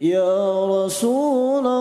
يا رسول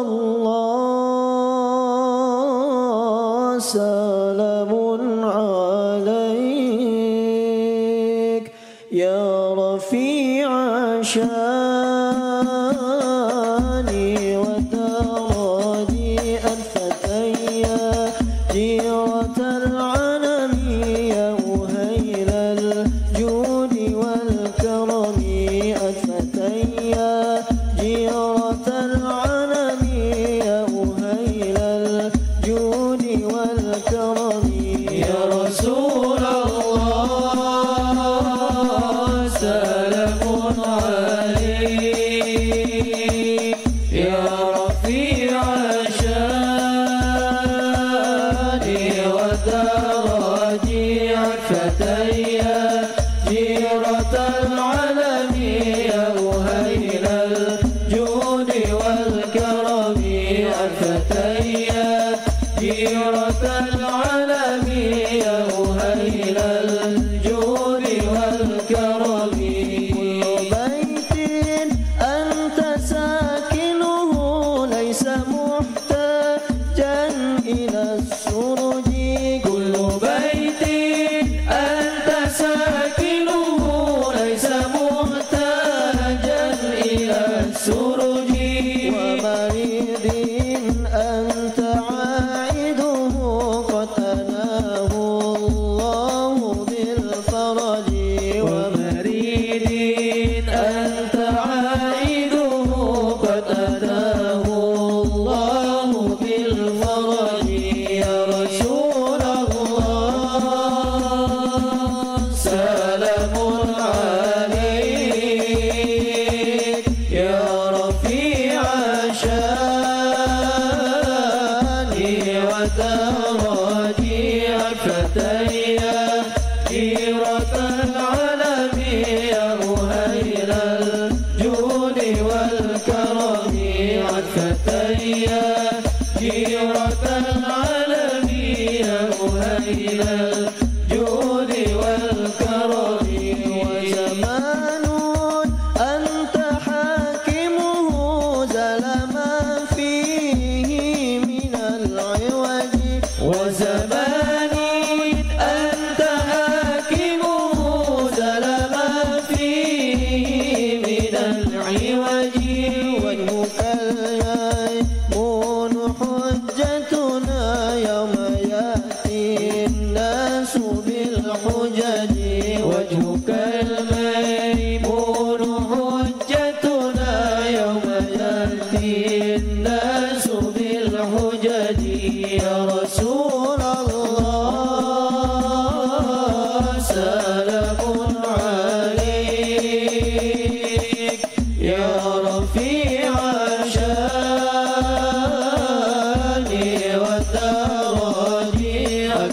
وسرادي الفتيات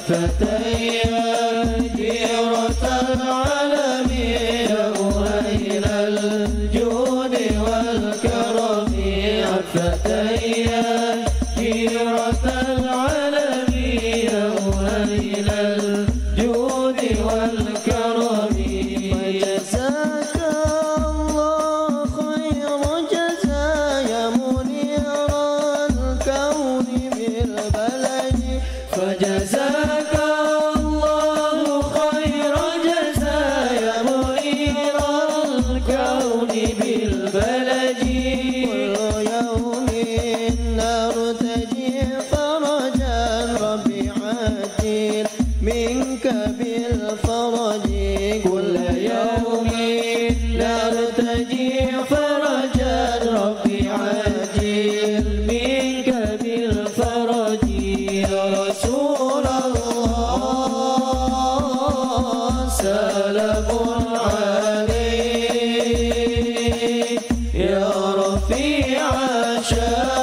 Happy birthday. منك بالفرج كل يوم نرتجي فرجا ربي عاجل. منك بالفرج يا رسول الله سلام عليك. يا رفيع شان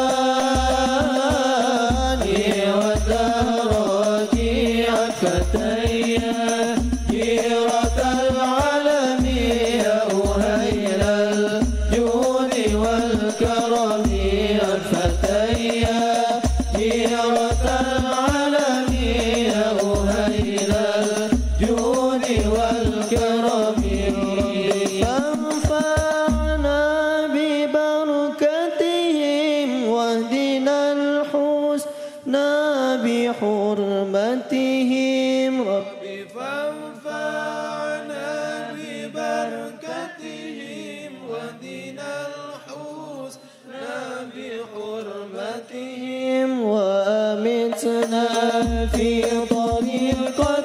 في طريقك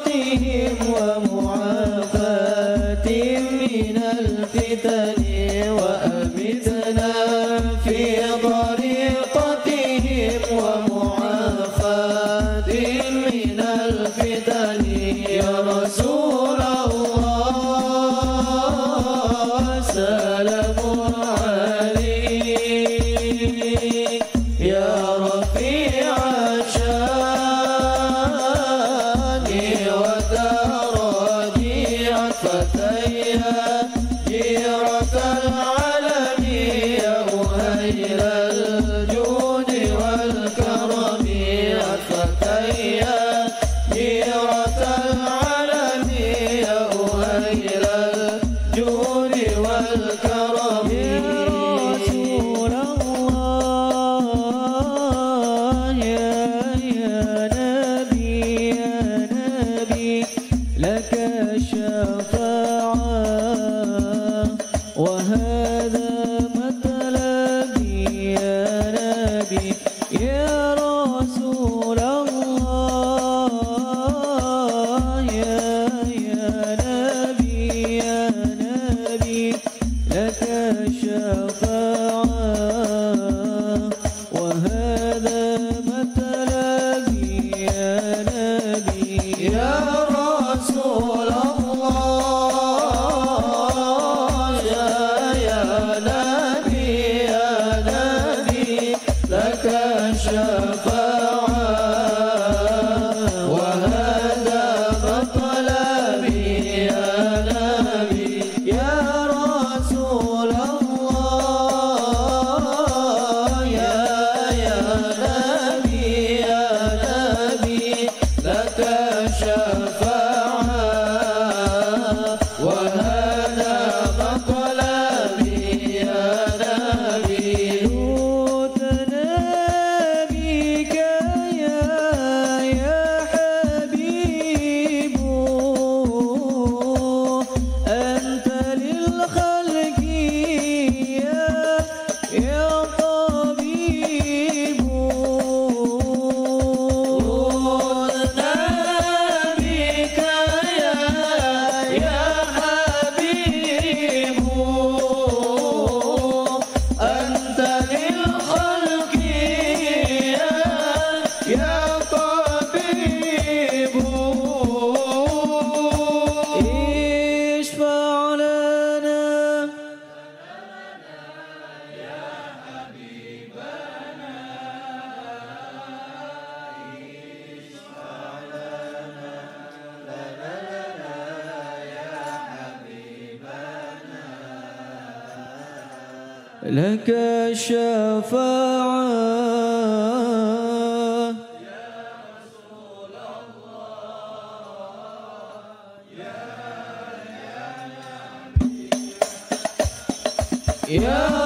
لك شفاعة يا رسول الله.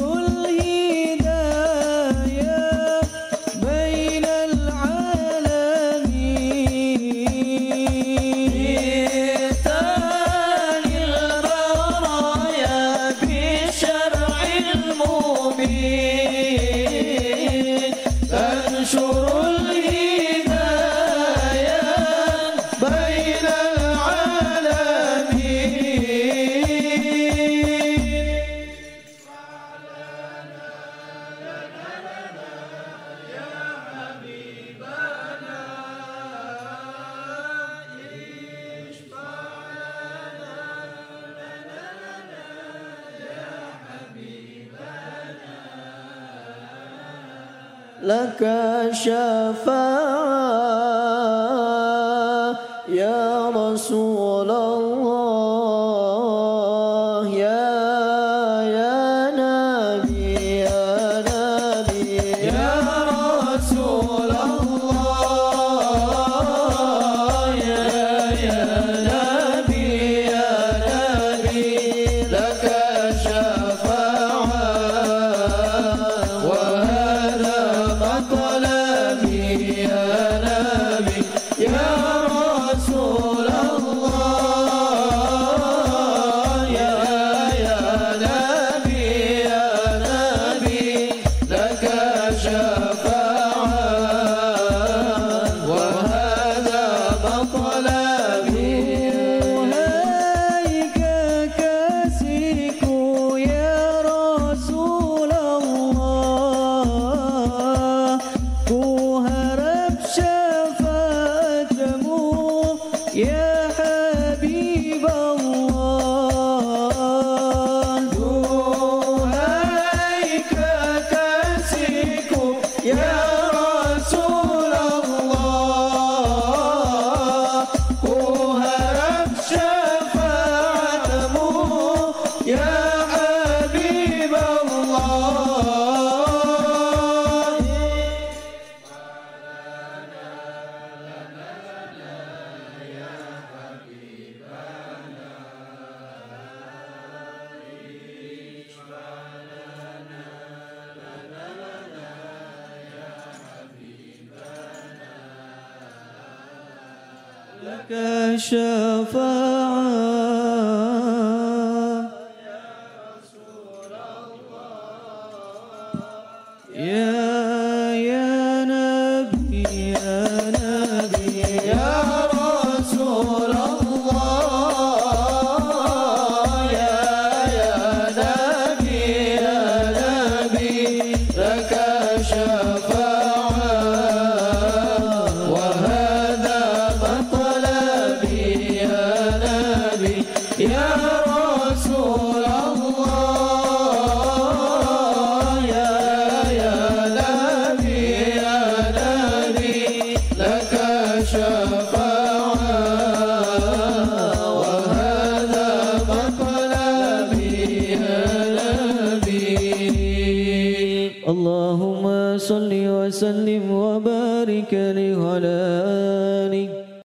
لك شفاعة يا رسول لك وسلم وبارك وعلى آله